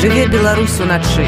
жыве Беларусь уначы.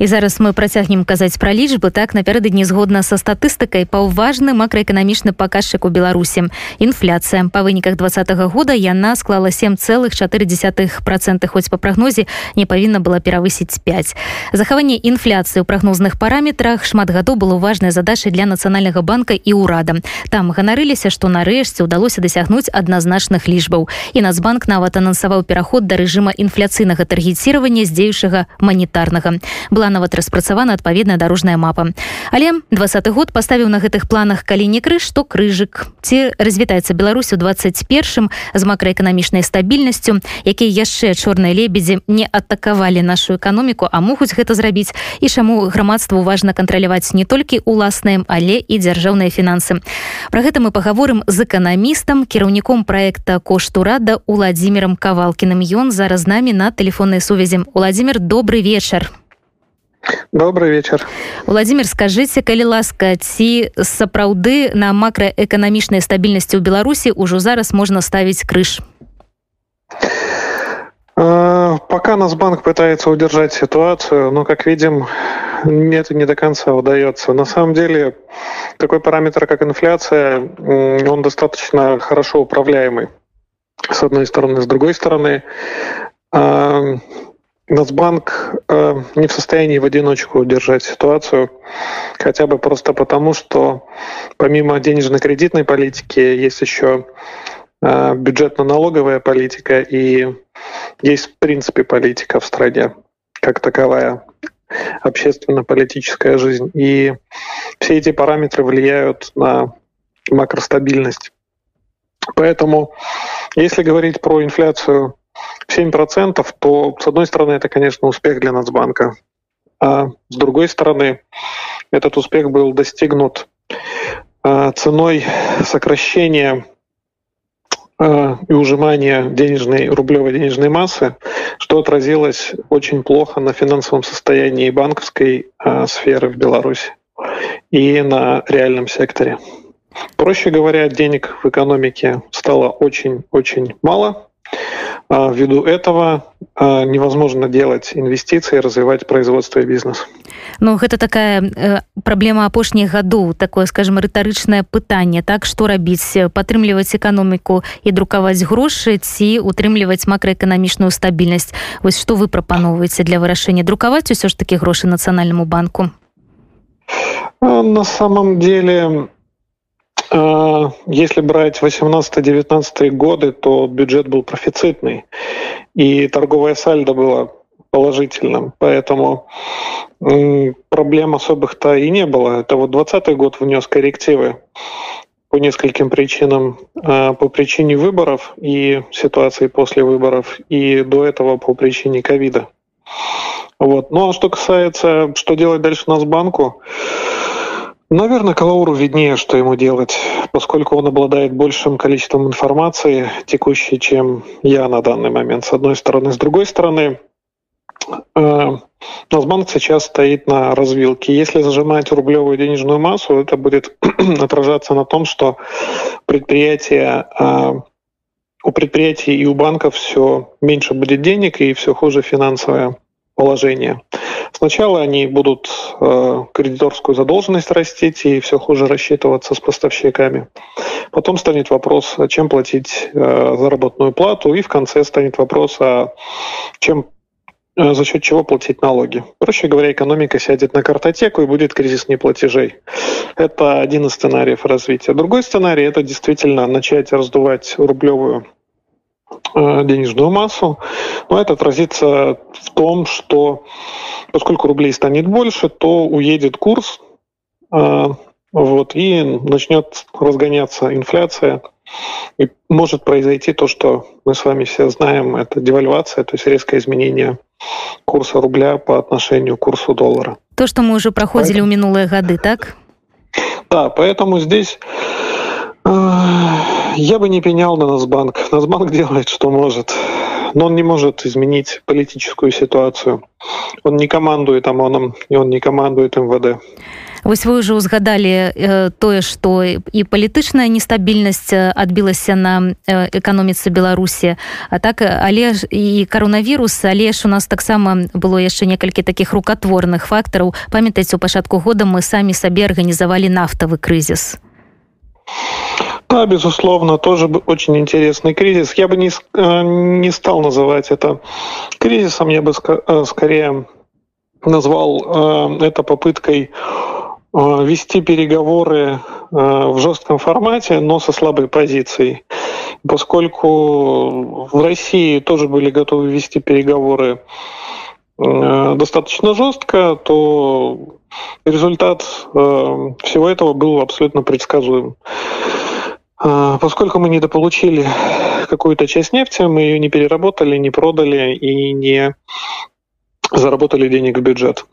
і зараз мы працягнем казаць пра лічбы так напярэдадні згодна са статыстыкай паўважны макраэканамічны паказчык у беларусі інфляцыя па выніках два -го года яна склала 7,4 процента хоць па прагнозе не павінна была перавысіць 5 захаванне інфляцыі ў прагнозных параметрах шмат гадоў было важнай задачай для нацыянальнага банка і ўрада там ганарыліся што нарэшце ўдалося дасягнуць адназначных лічбаў і нацбанк нават анансаваў пераход да рэжыма інфляцыйнага таргеціравання з дзеючага манітарнага была нават распрацавана адпаведная дарожная мапа але двадцаты год паставіў на гэтых планах калі не крыж то крыжык ці развітаецца Беларусь у 21 з макраэканамічнай стабільнасцю якія яшчэ чорныя лебедзі не атакавалі нашу эканоміку а могуць гэта зрабіць і чаму грамадству важна кантраляваць не толькі уласныя але і дзяржаўныя фінансы про гэта мы паговорым з эканамістам кіраўніком проекта кошту рада уладзімиром кавалкіным ён зараз з намі на телефоннай сувязі владимир добрый вечар добрый вечер владимир скажите калі ласка ці сапраўды на макраэканамічнай стабільнасці ў беларусі ўжо зараз можна ставіць крыж пока нас банк пытается удержать ситуацию но как видим это не до конца удается на самом деле такой параметр как инфляция он достаточно хорошо управляемый с одной стороны с другой стороны Нацбанк э, не в состоянии в одиночку удержать ситуацию, хотя бы просто потому, что помимо денежно-кредитной политики есть еще э, бюджетно-налоговая политика и есть в принципе политика в стране как таковая общественно-политическая жизнь. И все эти параметры влияют на макростабильность. Поэтому, если говорить про инфляцию 7%, то, с одной стороны, это, конечно, успех для Нацбанка. А с другой стороны, этот успех был достигнут а, ценой сокращения а, и ужимания денежной, рублевой денежной массы, что отразилось очень плохо на финансовом состоянии банковской а, сферы в Беларуси и на реальном секторе. Проще говоря, денег в экономике стало очень-очень мало, Ввиду этого невозможно делать инвестиции, развивать производство и бизнес. Ну гэта такая э, праблема апошніх гадоў такое скажем рытарычнае пытанне так што рабіць падтрымліваць эканоміку і друкаваць грошы ці утрымліваць макраэканамічную стабільнасць. Вось што вы прапаноўваеце для вырашэння? Друкаваць усё ж такі грошы нацыянальнаму банку? На самом деле А, если брать 18-19 годы, то бюджет был профицитный, и торговая сальдо было положительным, поэтому проблем особых-то и не было. Это вот 20 год внес коррективы по нескольким причинам. А, по причине выборов и ситуации после выборов, и до этого по причине ковида. Вот. Ну а что касается, что делать дальше у нас банку, Наверное, Калауру виднее, что ему делать, поскольку он обладает большим количеством информации текущей, чем я на данный момент, с одной стороны. С другой стороны, э, Нацбанк сейчас стоит на развилке. Если зажимать рублевую денежную массу, это будет отражаться на том, что предприятия, э, у предприятий и у банков все меньше будет денег и все хуже финансовое положение. Сначала они будут э, кредиторскую задолженность растить и все хуже рассчитываться с поставщиками. Потом станет вопрос, чем платить э, заработную плату, и в конце станет вопрос, а чем э, за счет чего платить налоги. Проще говоря, экономика сядет на картотеку и будет кризис неплатежей. Это один из сценариев развития. Другой сценарий – это действительно начать раздувать рублевую денежную массу, но это отразится в том, что поскольку рублей станет больше, то уедет курс, э, вот, и начнет разгоняться инфляция, и может произойти то, что мы с вами все знаем, это девальвация, то есть резкое изменение курса рубля по отношению к курсу доллара. То, что мы уже проходили поэтому... у минулые годы, так? Да, поэтому здесь я бы не пенял на Насбанк. Насбанк делает, что может. но он не может изменить политическую ситуацию. Он не командует ОМОНом, и он не командует МВД. Вось вы уже узгадалі э, тое што і палітычная нестабільнасць адбілася на эканоміцы беларусі а так але ж і каронавірус але ж у нас таксама было яшчэ некалькі таких рукатворных фактараў памятаць у пачатку года мы самі сабе арганізавалі нафтавы крызіс да, безусловно, тоже очень интересный кризис. Я бы не, не стал называть это кризисом, я бы скорее назвал это попыткой Э, вести переговоры э, в жестком формате, но со слабой позицией. Поскольку в России тоже были готовы вести переговоры э, достаточно жестко, то результат всего этого был абсолютно предсказуем. Поскольку мы недополучили какую-то часть нефти, мы ее не переработали, не продали и не заработали денег в бюджет.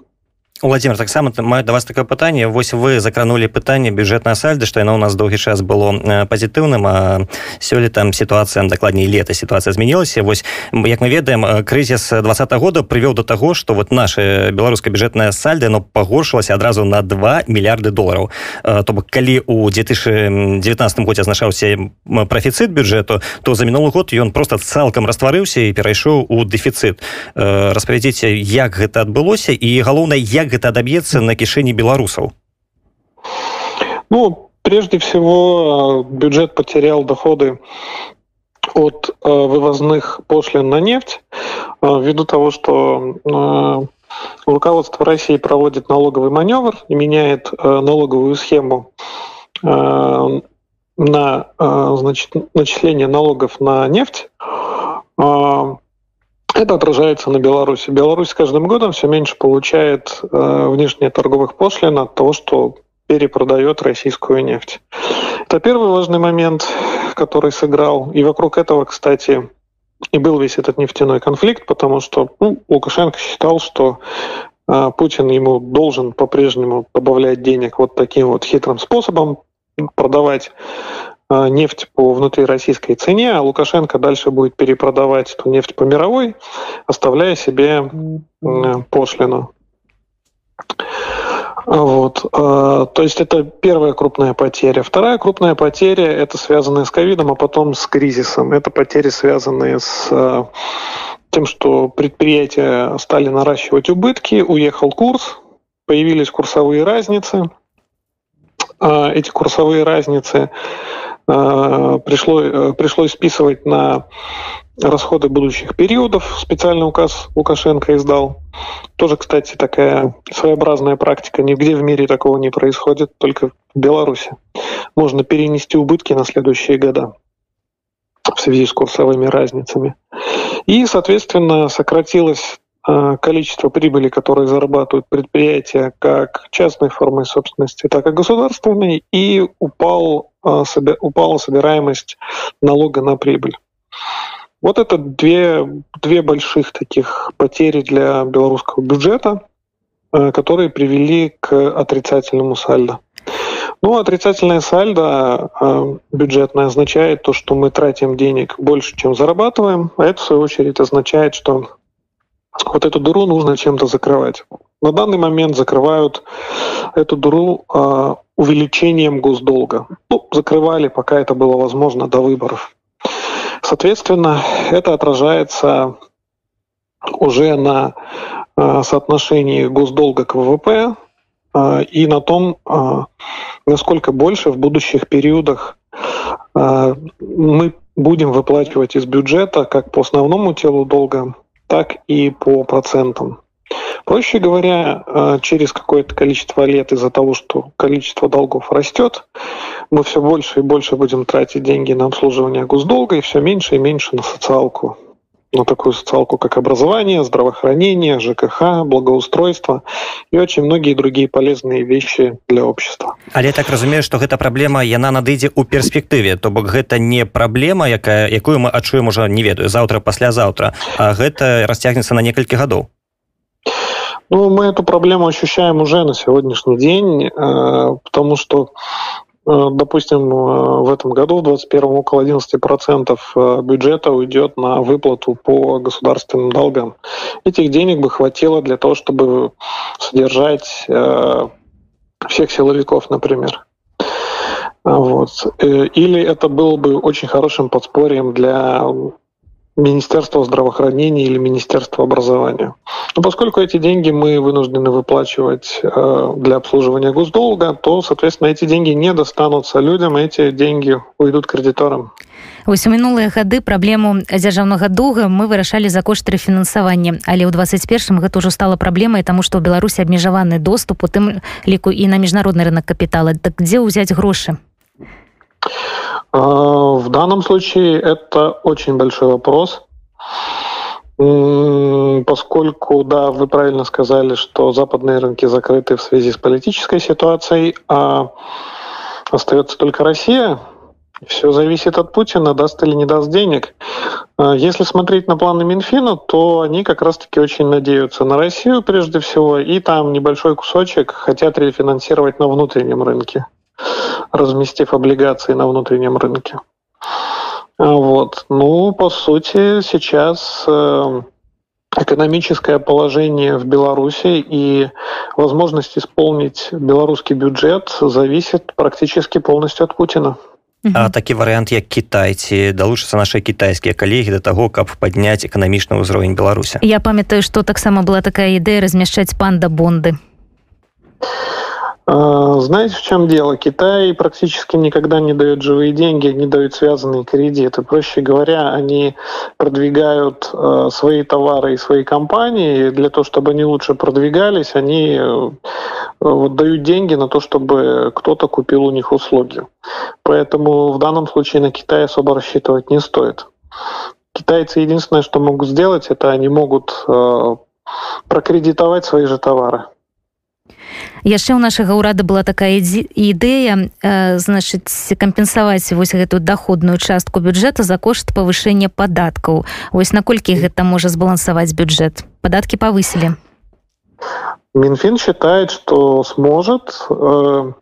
Владимир таксама маю да вас такое пытанне. Вось вы закранули пытанне бюджэтна сальда што яно у нас доўгі час было э, пазітыўным а сёлета там сітуацыя дакладней лета сітуацыя змянілася. Вось як мы ведаем э, крызіс двадца года прывёў до таго што вот наше беларускае бюджэтнае сальда но пагоршылася адразу на 2 мільярды долараў. Э, то бок калі у 2019 годзе азначаўся прафіцыт бюджэту то за мінулы год ён просто цалкам растварыўся і перайшоў у дэфіцыт. Распавядзіце як гэта адбылося і галоўнае як як гэта адаб'ецца на кішэні беларусаў ну прежде всего бюджет потерял доходы от э, вывозных пошлин на нефть э, ввиду того что э, руководство россии проводит налоговый маневр и меняет налоговую схему на значит начисление налогов на нефть это отражается на Беларуси. Беларусь с каждым годом все меньше получает э, внешние торговых пошлин от того, что перепродает российскую нефть. Это первый важный момент, который сыграл. И вокруг этого, кстати, и был весь этот нефтяной конфликт, потому что ну, Лукашенко считал, что э, Путин ему должен по-прежнему добавлять денег вот таким вот хитрым способом, продавать нефть по внутрироссийской цене, а Лукашенко дальше будет перепродавать эту нефть по мировой, оставляя себе пошлину. Вот. Э, то есть это первая крупная потеря. Вторая крупная потеря – это связанная с ковидом, а потом с кризисом. Это потери, связанные с э, тем, что предприятия стали наращивать убытки, уехал курс, появились курсовые разницы. Эти курсовые разницы Э, пришло, э, пришлось списывать на расходы будущих периодов. Специальный указ Лукашенко издал. Тоже, кстати, такая своеобразная практика. Нигде в мире такого не происходит, только в Беларуси. Можно перенести убытки на следующие года в связи с курсовыми разницами. И, соответственно, сократилось э, количество прибыли, которые зарабатывают предприятия как частной формой собственности, так и государственной, и упал упала собираемость налога на прибыль. Вот это две, две больших таких потери для белорусского бюджета, э, которые привели к отрицательному сальдо. Ну, отрицательное сальдо э, бюджетное означает то, что мы тратим денег больше, чем зарабатываем, а это, в свою очередь, означает, что вот эту дыру нужно чем-то закрывать. На данный момент закрывают эту дыру э, увеличением госдолга. Ну, закрывали, пока это было возможно, до выборов. Соответственно, это отражается уже на э, соотношении госдолга к ВВП э, и на том, э, насколько больше в будущих периодах мы будем выплачивать из бюджета как по основному телу долга, так и по процентам. Проще говоря, э, через какое-то количество лет из-за того, что количество долгов растет, мы все больше и больше будем тратить деньги на обслуживание госдолга и все меньше и меньше на социалку. На такую социалку, как образование, здравоохранение, ЖКХ, благоустройство и очень многие другие полезные вещи для общества. Але я так разумею, что гэта проблема яна надыдзе у перспектыве, то бок гэта не проблема, якая, якую мы адчуем уже не ведаю завтра паслязаўтра, а гэта расцягнецца на некалькі гадоў. Ну, мы эту проблему ощущаем уже на сегодняшний день, э, потому что допустим, в этом году, в 2021, около 11% бюджета уйдет на выплату по государственным долгам. Этих денег бы хватило для того, чтобы содержать всех силовиков, например. Вот. Или это было бы очень хорошим подспорьем для Министерства здравоохранения или Министерства образования. Но поскольку эти деньги мы вынуждены выплачивать э, для обслуживания госдолга, то, соответственно, эти деньги не достанутся людям, эти деньги уйдут кредиторам. Вось у мінулыя гады праблему дзяржаўнага доўга мы вырашалі за кошт рэфінансавання але ў 21 гэта ўжо стала праблемай таму што ў беларусі абмежаваны доступ у тым ліку і на міжнародны рынок капітала так дзе ўзяць грошы В данном случае это очень большой вопрос, поскольку, да, вы правильно сказали, что западные рынки закрыты в связи с политической ситуацией, а остается только Россия. Все зависит от Путина, даст или не даст денег. Если смотреть на планы Минфина, то они как раз-таки очень надеются на Россию прежде всего, и там небольшой кусочек хотят рефинансировать на внутреннем рынке разместив облигации на внутреннем рынке. Вот. Ну, по сути, сейчас э, экономическое положение в Беларуси и возможность исполнить белорусский бюджет зависит практически полностью от Путина. А такі варыянт як кітайці далучацца нашы кітайскія калегі да таго каб падняць эканамічны ўзровень беларуся я памятаю што таксама была такая ідэя размяшчаць панда бонды А, знаете, в чем дело? Китай практически никогда не дает живые деньги, не дают связанные кредиты. Проще говоря, они продвигают э, свои товары и свои компании. И для того, чтобы они лучше продвигались, они э, вот, дают деньги на то, чтобы кто-то купил у них услуги. Поэтому в данном случае на Китай особо рассчитывать не стоит. Китайцы единственное, что могут сделать, это они могут э, прокредитовать свои же товары яшчэ ў нашага ўрада была такая ідэя э, значыць кампенсаваць вось гэтую доходную частку бюджэта за кошт павышэння падаткаў. Ось наколькі гэта можа збалансаваць бюджет падаткі повысили Минфин считает, что сможет э,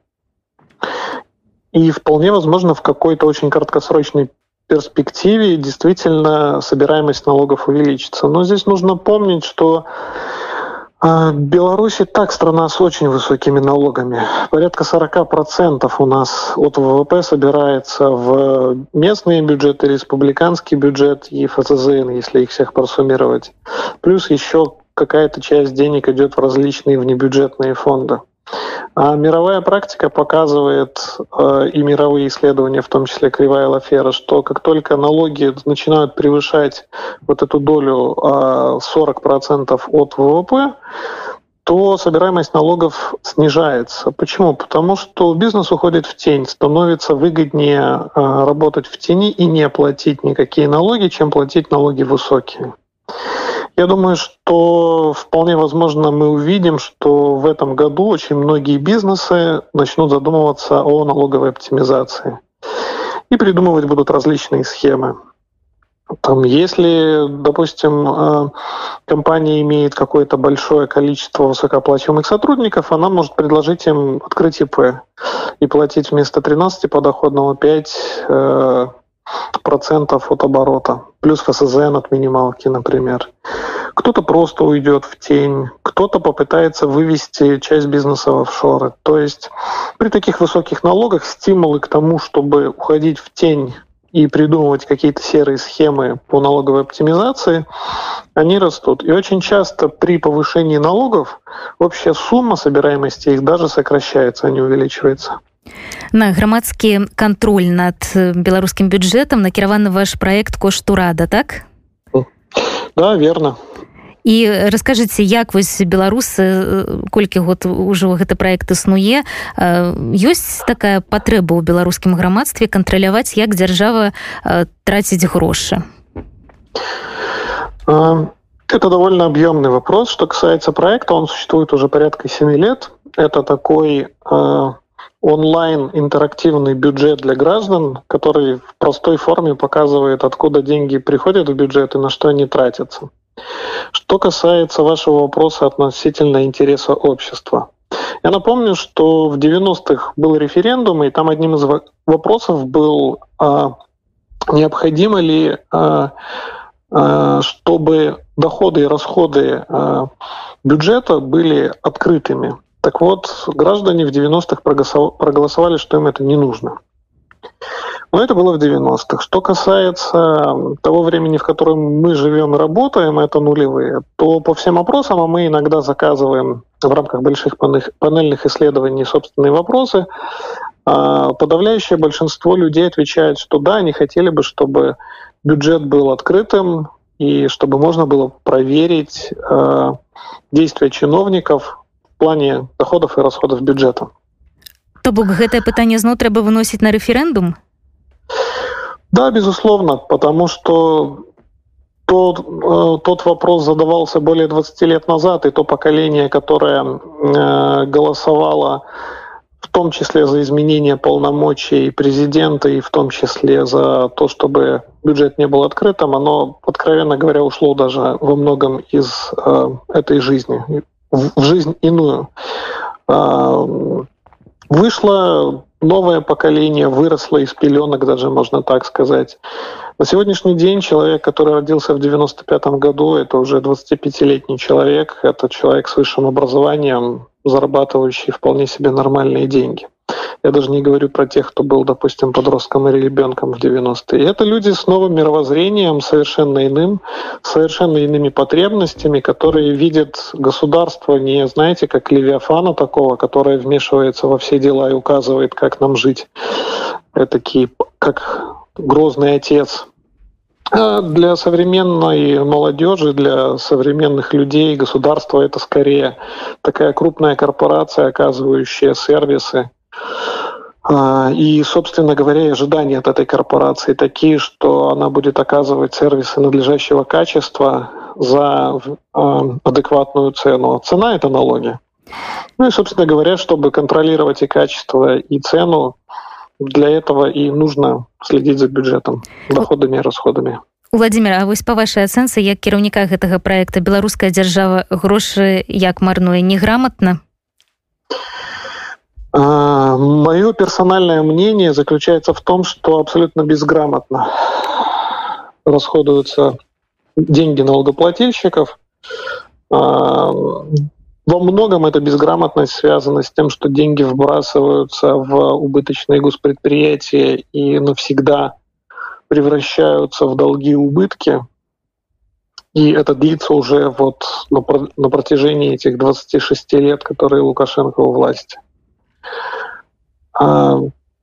и вполне возможно в какой-то очень краткосрочной перспективе действительно собираемость налогов увеличится. Но здесь нужно помнить, что а, Беларусь и так страна с очень высокими налогами. Порядка 40% у нас от ВВП собирается в местные бюджеты, республиканский бюджет и ФСЗН, если их всех просуммировать. Плюс еще какая-то часть денег идет в различные внебюджетные фонды. А мировая практика показывает, э, и мировые исследования, в том числе кривая Лафера, что как только налоги начинают превышать вот эту долю 40% э, от ВВП, то собираемость налогов снижается. Почему? Потому что бизнес уходит в тень, становится выгоднее э, работать в тени и не платить никакие налоги, чем платить налоги высокие. Я думаю, что вполне возможно мы увидим, что в этом году очень многие бизнесы начнут задумываться о налоговой оптимизации и придумывать будут различные схемы. Там, если, допустим, э, компания имеет какое-то большое количество высокооплачиваемых сотрудников, она может предложить им открыть ИП и платить вместо 13 подоходного 5 процентов от оборота, плюс ФСЗН от минималки, например. Кто-то просто уйдет в тень, кто-то попытается вывести часть бизнеса в офшоры. То есть при таких высоких налогах стимулы к тому, чтобы уходить в тень и придумывать какие-то серые схемы по налоговой оптимизации, они растут. И очень часто при повышении налогов общая сумма собираемости их даже сокращается, а не увеличивается. На грамадскі кантроль над беларускім бюджэтам накіраваны ваш проект коштурада так? Да верно. І расскажыце як вось беларусы колькі год ужо гэты проект існуе ёсць такая патрэба ў беларускім грамадстве кантраляваць як дзяржава траціць грошы? Это довольно объемный вопрос что касается проекта. Он существует уже порядка 7 лет. Это такой онлайн интерактивный бюджет для граждан, который в простой форме показывает, откуда деньги приходят в бюджет и на что они тратятся. Что касается вашего вопроса относительно интереса общества. Я напомню, что в 90-х был референдум, и там одним из вопросов был, а, необходимо ли, а, а, чтобы доходы и расходы бюджета были открытыми. Так вот, граждане в 90-х проголосовали, что им это не нужно. Но это было в 90-х. Что касается того времени, в котором мы живем и работаем, это нулевые, то по всем опросам, а мы иногда заказываем в рамках больших панельных исследований собственные вопросы, а, подавляющее большинство людей отвечает, что да, они хотели бы, чтобы бюджет был открытым и чтобы можно было проверить а, действия чиновников плане доходов и расходов бюджета. То бок гэтае пытанне зноў трэба выносіць на референдум да, безусловно, потому что тот, э, тот вопрос задавался более 20 лет назад, и то поколение, которое э, голосовало в том числе за изменение полномочий президента и в том числе за то, чтобы бюджет не был открытым, оно, откровенно говоря, ушло даже во многом из э, этой жизни, в, жизнь иную. Э, вышло новое поколение выросло из пеленок, даже можно так сказать. На сегодняшний день человек, который родился в 95 году, это уже 25-летний человек, это человек с высшим образованием, зарабатывающий вполне себе нормальные деньги. Я даже не говорю про тех, кто был, допустим, подростком или ребенком в 90-е. Это люди с новым мировоззрением, совершенно иным, совершенно иными потребностями, которые видят государство не, знаете, как Левиафана такого, которое вмешивается во все дела и указывает, как нам жить. Это как грозный отец, а для современной молодежи, для современных людей государство это скорее такая крупная корпорация, оказывающая сервисы, и, собственно говоря, ожидания от этой корпорации такие, что она будет оказывать сервисы надлежащего качества за а, адекватную цену. Цена – это налоги. Ну и, собственно говоря, чтобы контролировать и качество, и цену, для этого и нужно следить за бюджетом, доходами и расходами. Владимир, а вось па вашай ацэнцы як кіраўніка гэтага проекта беларуская дзяржава грошы як марнуе неграмотна А, Мое персональное мнение заключается в том, что абсолютно безграмотно расходуются деньги налогоплательщиков. А, во многом эта безграмотность связана с тем, что деньги вбрасываются в убыточные госпредприятия и навсегда превращаются в долги и убытки. И это длится уже вот на протяжении этих 26 лет, которые Лукашенко у власти. А,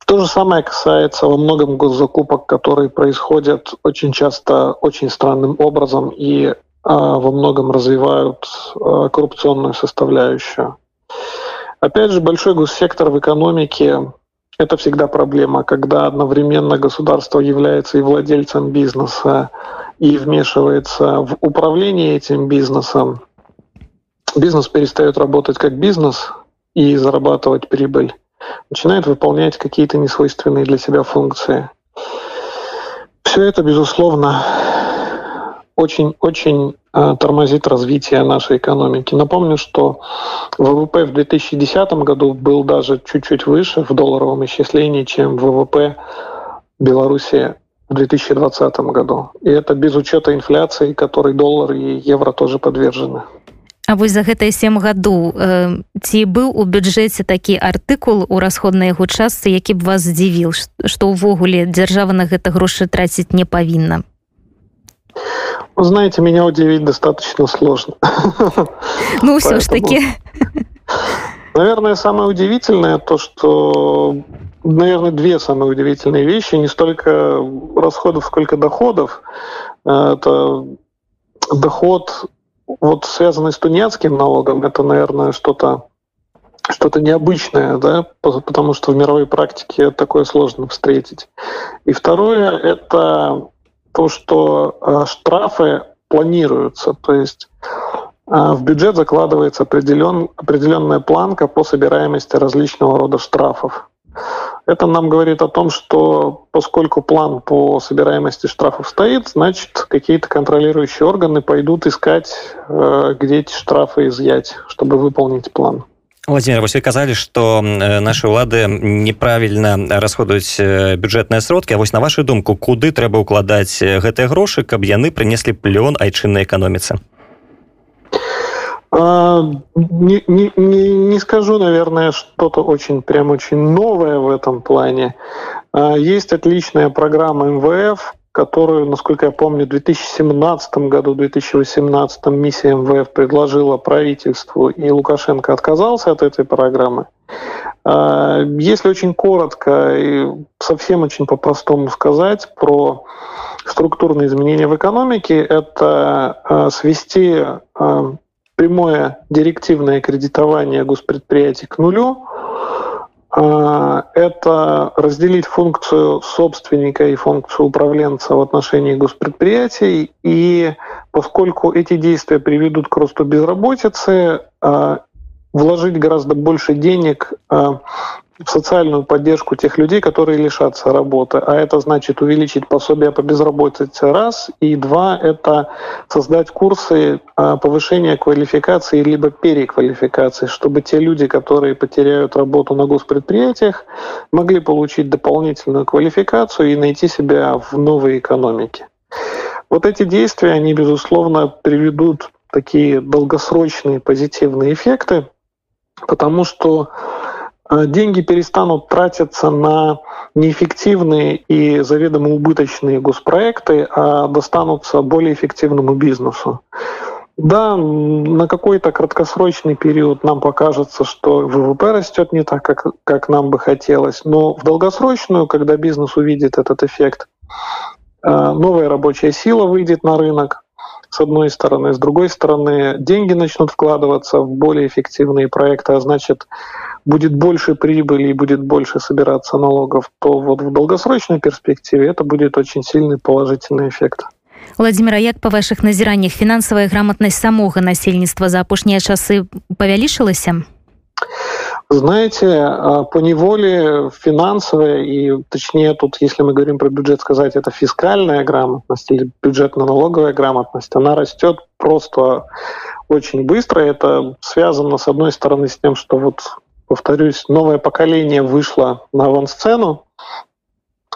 то же самое касается во многом госзакупок, которые происходят очень часто очень странным образом и а, во многом развивают а, коррупционную составляющую. Опять же, большой госсектор в экономике – это всегда проблема, когда одновременно государство является и владельцем бизнеса, и вмешивается в управление этим бизнесом. Бизнес перестает работать как бизнес и зарабатывать прибыль начинает выполнять какие-то несвойственные для себя функции. Все это, безусловно, очень-очень э, тормозит развитие нашей экономики. Напомню, что ВВП в 2010 году был даже чуть-чуть выше в долларовом исчислении, чем ВВП Беларуси в 2020 году. И это без учета инфляции, которой доллар и евро тоже подвержены. А вось за гэтыя сем гадоў э, ці быў у бюджэце такі артыкул у расходнай яго частцы які б вас здзівіў што ўвогуле дзяржава на гэта грошы траціць не павінна? Вы знаете меня удивить достаточно сложно. Ну все ж таки. Наверное самое удивительное то что наверное две самые удивительные вещи. Не столько расходов сколько доходов. Это доход вот связанный с тунецким налогом, это, наверное, что-то что-то необычное, да, потому что в мировой практике такое сложно встретить. И второе – это то, что э, штрафы планируются, то есть э, в бюджет закладывается определен, определенная планка по собираемости различного рода штрафов. Это нам говорит о том, что поскольку план по собираемости штрафов стоит, значит, какие-то контролирующие органы пойдут искать, э, где эти штрафы изъять, чтобы выполнить план. Владимир вы казалі что наши улады неправільна расходуюць бюджэтныя сродкі А вось на вашу думку куды трэба укладаць гэтыя грошы каб яны прынеслі плён айчыннай эканоміцы а, не, не, не, не скажу, наверное, что-то очень прям очень новое в этом плане. А, есть отличная программа МВФ, которую, насколько я помню, в 2017 году, 2018 миссия МВФ предложила правительству, и Лукашенко отказался от этой программы. А, если очень коротко и совсем очень по-простому сказать про структурные изменения в экономике, это свести прямое директивное кредитование госпредприятий к нулю, а, это разделить функцию собственника и функцию управленца в отношении госпредприятий. И поскольку эти действия приведут к росту безработицы, а, вложить гораздо больше денег а, социальную поддержку тех людей, которые лишатся работы. А это значит увеличить пособие по безработице раз, и два – это создать курсы а, повышения квалификации либо переквалификации, чтобы те люди, которые потеряют работу на госпредприятиях, могли получить дополнительную квалификацию и найти себя в новой экономике. Вот эти действия, они, безусловно, приведут такие долгосрочные позитивные эффекты, потому что деньги перестанут тратиться на неэффективные и заведомо убыточные госпроекты, а достанутся более эффективному бизнесу. Да, на какой-то краткосрочный период нам покажется, что ВВП растет не так, как, как нам бы хотелось, но в долгосрочную, когда бизнес увидит этот эффект, а, новая рабочая сила выйдет на рынок, с одной стороны. С другой стороны, деньги начнут вкладываться в более эффективные проекты, а значит, будет больше прибыли и будет больше собираться налогов, то вот в долгосрочной перспективе это будет очень сильный положительный эффект. Владимира як па вашых назіраннях фінансавая грамотнасць самога насельніцтва за апошнія часы павялічылася знаете по неволе финансовая и точнее тут если мы говорим про бюджет сказать это фискальная грамотность или бюджетно-налоговая грамотность она растет просто очень быстро это связано с одной стороны с тем что вот повторюсь, новое поколение вышло на авансцену.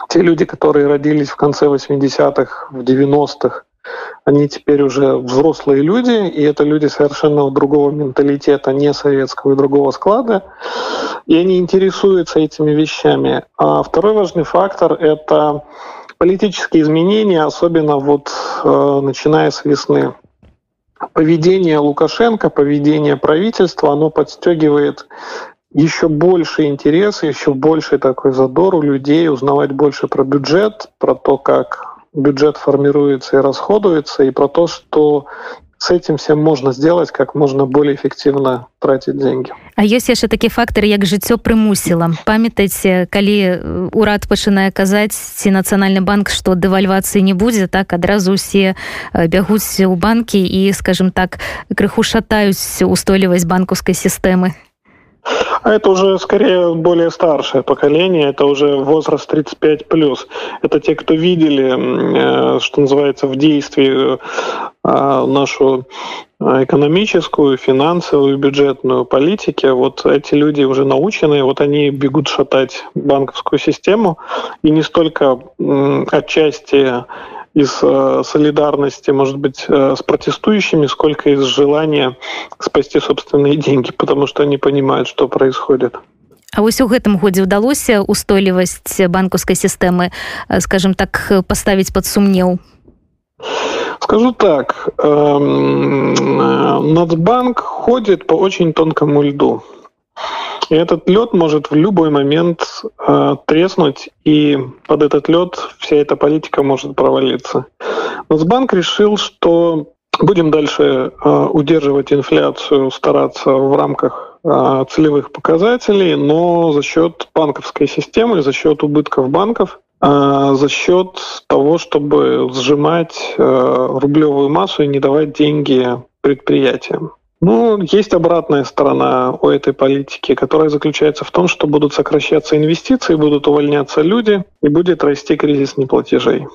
Те люди, которые родились в конце 80-х, в 90-х, они теперь уже взрослые люди, и это люди совершенно другого менталитета, не советского и другого склада, и они интересуются этими вещами. А второй важный фактор — это политические изменения, особенно вот э, начиная с весны. Поведение Лукашенко, поведение правительства, оно подстегивает еще больше интереса, еще больше такой задор у людей узнавать больше про бюджет, про то, как бюджет формируется и расходуется, и про то, что с этим всем можно сделать как можно более эффективно тратить деньги. А ёсць яшчэ такі фактор як жыццё прымусіла. Памятайце калі урад пачынае казаць ці нацыянальны банк што дэвальвацыі не будзе так адразу усе бягуць у банкі і скажем так крыху шатаюць устойлівасць банкаўскай сістэмы А это уже скорее более старшее поколение, это уже возраст 35 плюс. Это те, кто видели, э, что называется, в действии э, нашу экономическую, финансовую, бюджетную политику. Вот эти люди уже наученные, вот они бегут шатать банковскую систему. И не столько отчасти из э, солидарности, может быть, э, с протестующими, сколько из желания спасти собственные деньги, потому что они понимают, что происходит. А вось у гэтым годзе ўдалося устойлівасць банкаўскай сістэмы э, скажем так паставіць под сумнеў скажу так нацбанк ходит по очень тонкому льду И этот лед может в любой момент э, треснуть, и под этот лед вся эта политика может провалиться. Нацбанк решил, что будем дальше э, удерживать инфляцию, стараться в рамках э, целевых показателей, но за счет банковской системы, за счет убытков банков, э, за счет того, чтобы сжимать э, рублевую массу и не давать деньги предприятиям. Ну, есть обратная сторона у этой политики, которая заключается в том, что будут сокращаться инвестиции, будут увольняться люди и будет расти кризис неплатежей.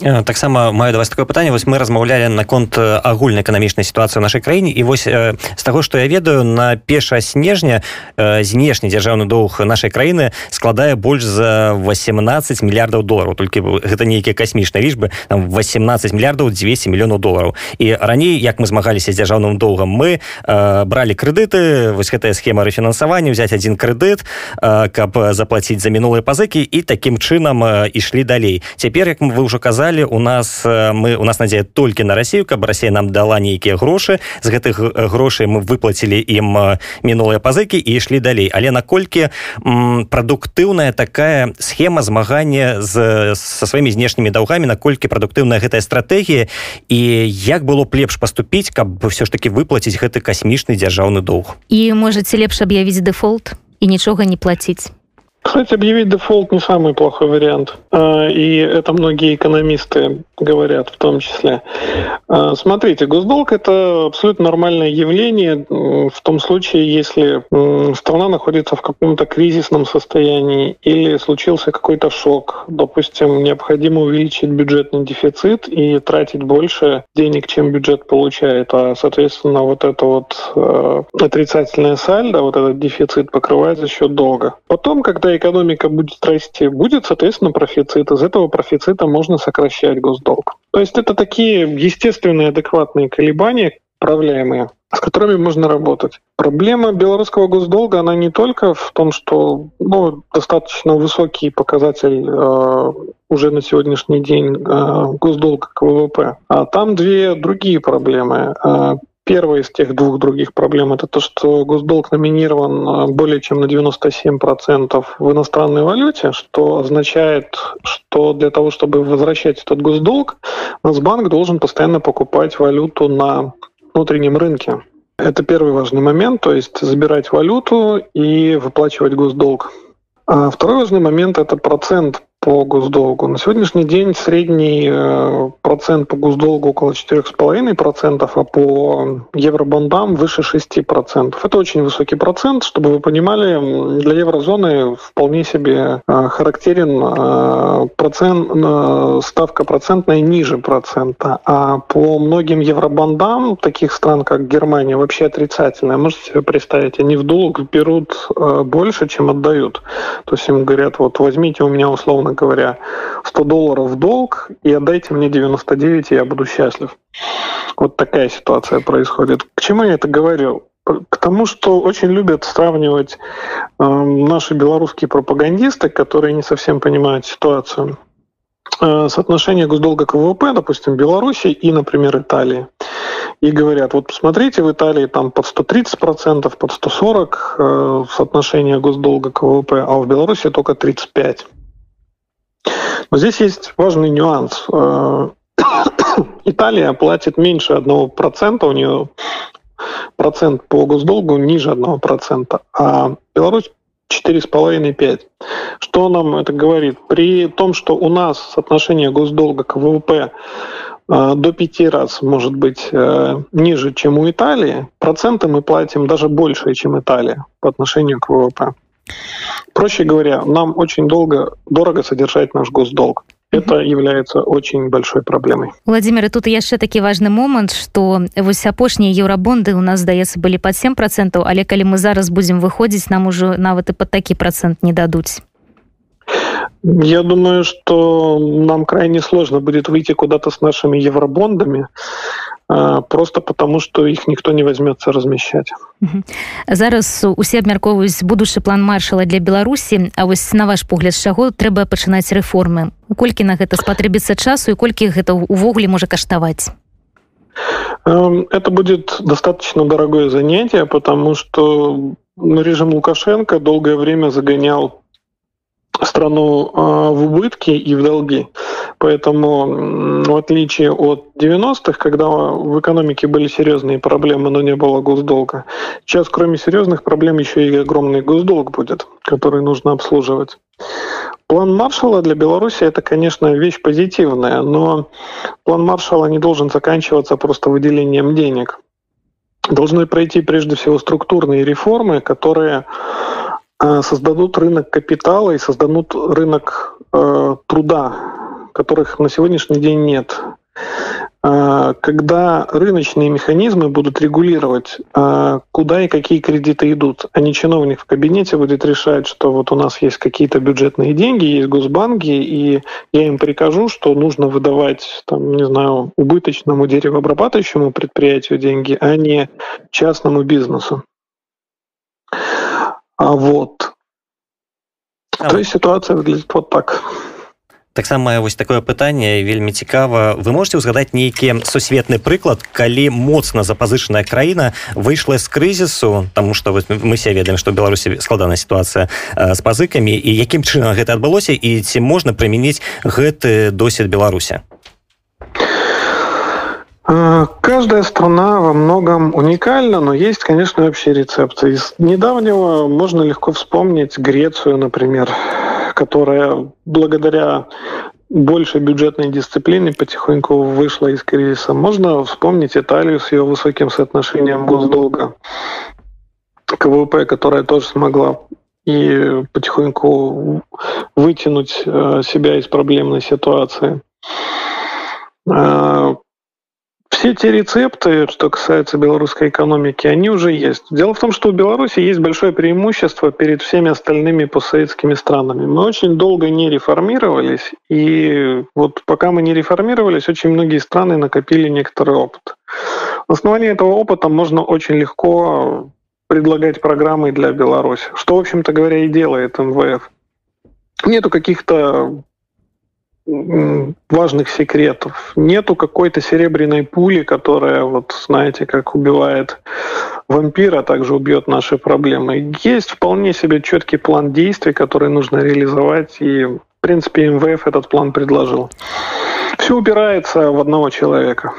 Таксама маю да вас такое пытанне. Вось мы размаўлялі наконт агульнай эканамічнай сітуацыі ў нашай краіне. І вось з таго што я ведаю на пеша снежня знешні дзяржаўны доўг нашай краіны складае больш за 18 мільярдаў долараў. Толькі гэта нейкія касмічныя лічбы 18 мільярдаў 200 мільёнаў долараў. І раней як мы змагаліся з дзяржаўным доўгам мы бралі крэдыты вось гэтая схема рэфінансавання взять один крэдыт каб заплаціць за мінулыя пазыкі і такім чынам ішлі далей. Цяпер як вы ўжо казалі казалі у нас э, мы у нас надзея толькі на Россию каб Россия нам дала нейкія грошы. З гэтых э, грошай мы выплацілі ім э, мінулыя пазыкі і ішлі далей але наколькі прадуктыўная такая схема змагання з со сваімі знешнімі даўгамі наколькі прадуктыўная гэтая стратэгія і як было б лепш паступіць каб все ж таки выплаціць гэты касмічны дзяржаўны доўг? І можаце лепш аб'явіць дэфолт і нічога не плаціць Кстати, объявить дефолт не самый плохой вариант. А, и это многие экономисты говорят в том числе. А, смотрите, госдолг – это абсолютно нормальное явление в том случае, если страна находится в каком-то кризисном состоянии или случился какой-то шок. Допустим, необходимо увеличить бюджетный дефицит и тратить больше денег, чем бюджет получает. А, соответственно, вот это вот э, отрицательное сальдо, вот этот дефицит покрывает за счет долга. Потом, когда экономика будет расти, будет, соответственно, профицит. Из этого профицита можно сокращать госдолг. То есть это такие естественные, адекватные колебания, управляемые, с которыми можно работать. Проблема белорусского госдолга, она не только в том, что ну, достаточно высокий показатель э, уже на сегодняшний день э, госдолга к ВВП, а там две другие проблемы. Э, Первая из тех двух других проблем – это то, что госдолг номинирован а, более чем на 97% в иностранной валюте, что означает, что для того, чтобы возвращать этот госдолг, Нацбанк должен постоянно покупать валюту на внутреннем рынке. Это первый важный момент, то есть забирать валюту и выплачивать госдолг. А второй важный момент – это процент по госдолгу. На сегодняшний день средний э, процент по госдолгу около 4,5%, а по евробандам выше 6%. Это очень высокий процент. Чтобы вы понимали, для еврозоны вполне себе э, характерен э, процент, ставка процентная ниже процента. А по многим евробандам, таких стран, как Германия, вообще отрицательная. Можете себе представить, они в долг берут больше, чем отдают. То есть им говорят, вот возьмите у меня условно говоря, 100 долларов в долг и отдайте мне 99, и я буду счастлив. Вот такая ситуация происходит. К чему я это говорил? К тому, что очень любят сравнивать э, наши белорусские пропагандисты, которые не совсем понимают ситуацию, э, соотношение госдолга к ВВП, допустим, Беларуси и, например, Италии. И говорят, вот посмотрите, в Италии там под 130%, под 140% э, соотношение госдолга к ВВП, а в Беларуси только 35%. Но здесь есть важный нюанс. Э, Италия платит меньше 1%, у нее процент по госдолгу ниже 1%, а Беларусь 4,5-5. Что нам это говорит? При том, что у нас соотношение госдолга к ВВП э, до пяти раз может быть э, ниже, чем у Италии, проценты мы платим даже больше, чем Италия по отношению к ВВП. Проще говоря, нам очень долго, дорого содержать наш госдолг. Это является очень большой проблемой. Владимир, тут яшчэ такі важны момант, што вось апошнія еўрабонды у нас здаецца былі под 7 процентаў, але калі мы зараз будзем выходзіць, нам ужо нават і под такі процент не дадуць. Я думаю, что нам крайне сложно будет выйти куда-то с нашими евробондами. Просто потому что их никто не возьмется размещать. Зараз усе абмяркоўваюць будучы план маршала для беларусі А вось на ваш погляд чаго трэба пачынаць рэформы? Колькі на гэта спатрэбіцца часу і колькі гэта увогуле можа каштаваць? Это будет достаточно дорогое занятие потому что режим лукашенко долгое время загонял страну в убытки и в долги Поэтому, в отличие от 90-х, когда в экономике были серьезные проблемы, но не было госдолга, сейчас кроме серьезных проблем еще и огромный госдолг будет, который нужно обслуживать. План Маршала для Беларуси это, конечно, вещь позитивная, но план Маршала не должен заканчиваться просто выделением денег. Должны пройти прежде всего структурные реформы, которые создадут рынок капитала и создадут рынок э, труда которых на сегодняшний день нет. А, когда рыночные механизмы будут регулировать, а, куда и какие кредиты идут, а не чиновник в кабинете будет решать, что вот у нас есть какие-то бюджетные деньги, есть госбанки, и я им прикажу, что нужно выдавать, там, не знаю, убыточному деревообрабатывающему предприятию деньги, а не частному бизнесу. А вот. А То есть ситуация выглядит вот так. таксама вось такое пытанне вельмі цікава вы можете узгадаць нейкі сусветны прыклад калі моцна запазычаная краіна выйшла з крызісу тому что мы все ведаем что беларусі складаная ситуация з пазыкамі і якім чынам гэта адбылося і ці можна прымяніць гэты досвед беларуся Каждая страна во многом уникальна, но есть, конечно, общие рецепты. Из недавнего можно легко вспомнить Грецию, например которая благодаря большей бюджетной дисциплине потихоньку вышла из кризиса. Можно вспомнить Италию с ее высоким соотношением госдолга к ВВП, которая тоже смогла и потихоньку вытянуть э, себя из проблемной ситуации. Все те рецепты, что касается белорусской экономики, они уже есть. Дело в том, что у Беларуси есть большое преимущество перед всеми остальными постсоветскими странами. Мы очень долго не реформировались, и вот пока мы не реформировались, очень многие страны накопили некоторый опыт. На основании этого опыта можно очень легко предлагать программы для Беларуси, что, в общем-то говоря, и делает МВФ. Нету каких-то важных секретов. Нету какой-то серебряной пули, которая, вот знаете, как убивает вампира, также убьет наши проблемы. Есть вполне себе четкий план действий, который нужно реализовать, и, в принципе, МВФ этот план предложил. Все упирается в одного человека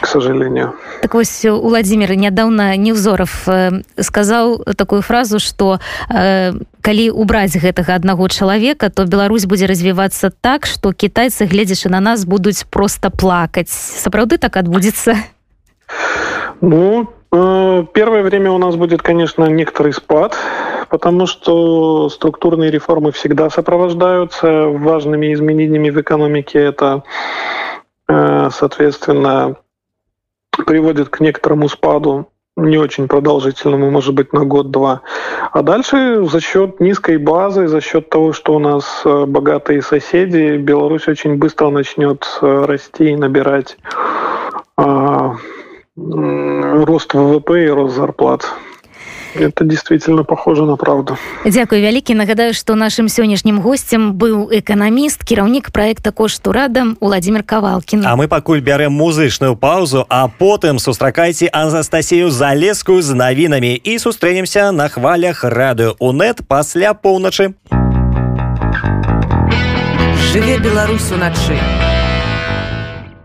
к сожалению. Так вось Владимир нядаўна Невзоров э, сказаў такую фразу, што э, калі убраць гэтага аднаго чалавека, то Беларусь будзе развівацца так, што кітайцы, гледзячы на нас будуць просто плакаць. Сапраўды так адбудзецца. Ну, э, первое время у нас будет, конечно, некоторый спад, потому что структурные реформы всегда сопровождаются важными изменениями в экономике. Это, э, соответственно, приводит к некоторому спаду не очень продолжительному, может быть, на год-два. А дальше за счет низкой базы, за счет того, что у нас э, богатые соседи, Беларусь очень быстро начнет э, расти и набирать э, рост ВВП и рост зарплат. Это действительно похоже на правду. Дякую вялікі нагадаю што нашым сённяшнім госцем быў эканаміст кіраўнік проекта кошту рада владимир кавалкин А мы пакуль бярем музычную паузу а потым сустракайце анастасію залескую з навінамі і сустрэнемся на хвалях радыё унет пасля поўначы жыве беларус уначы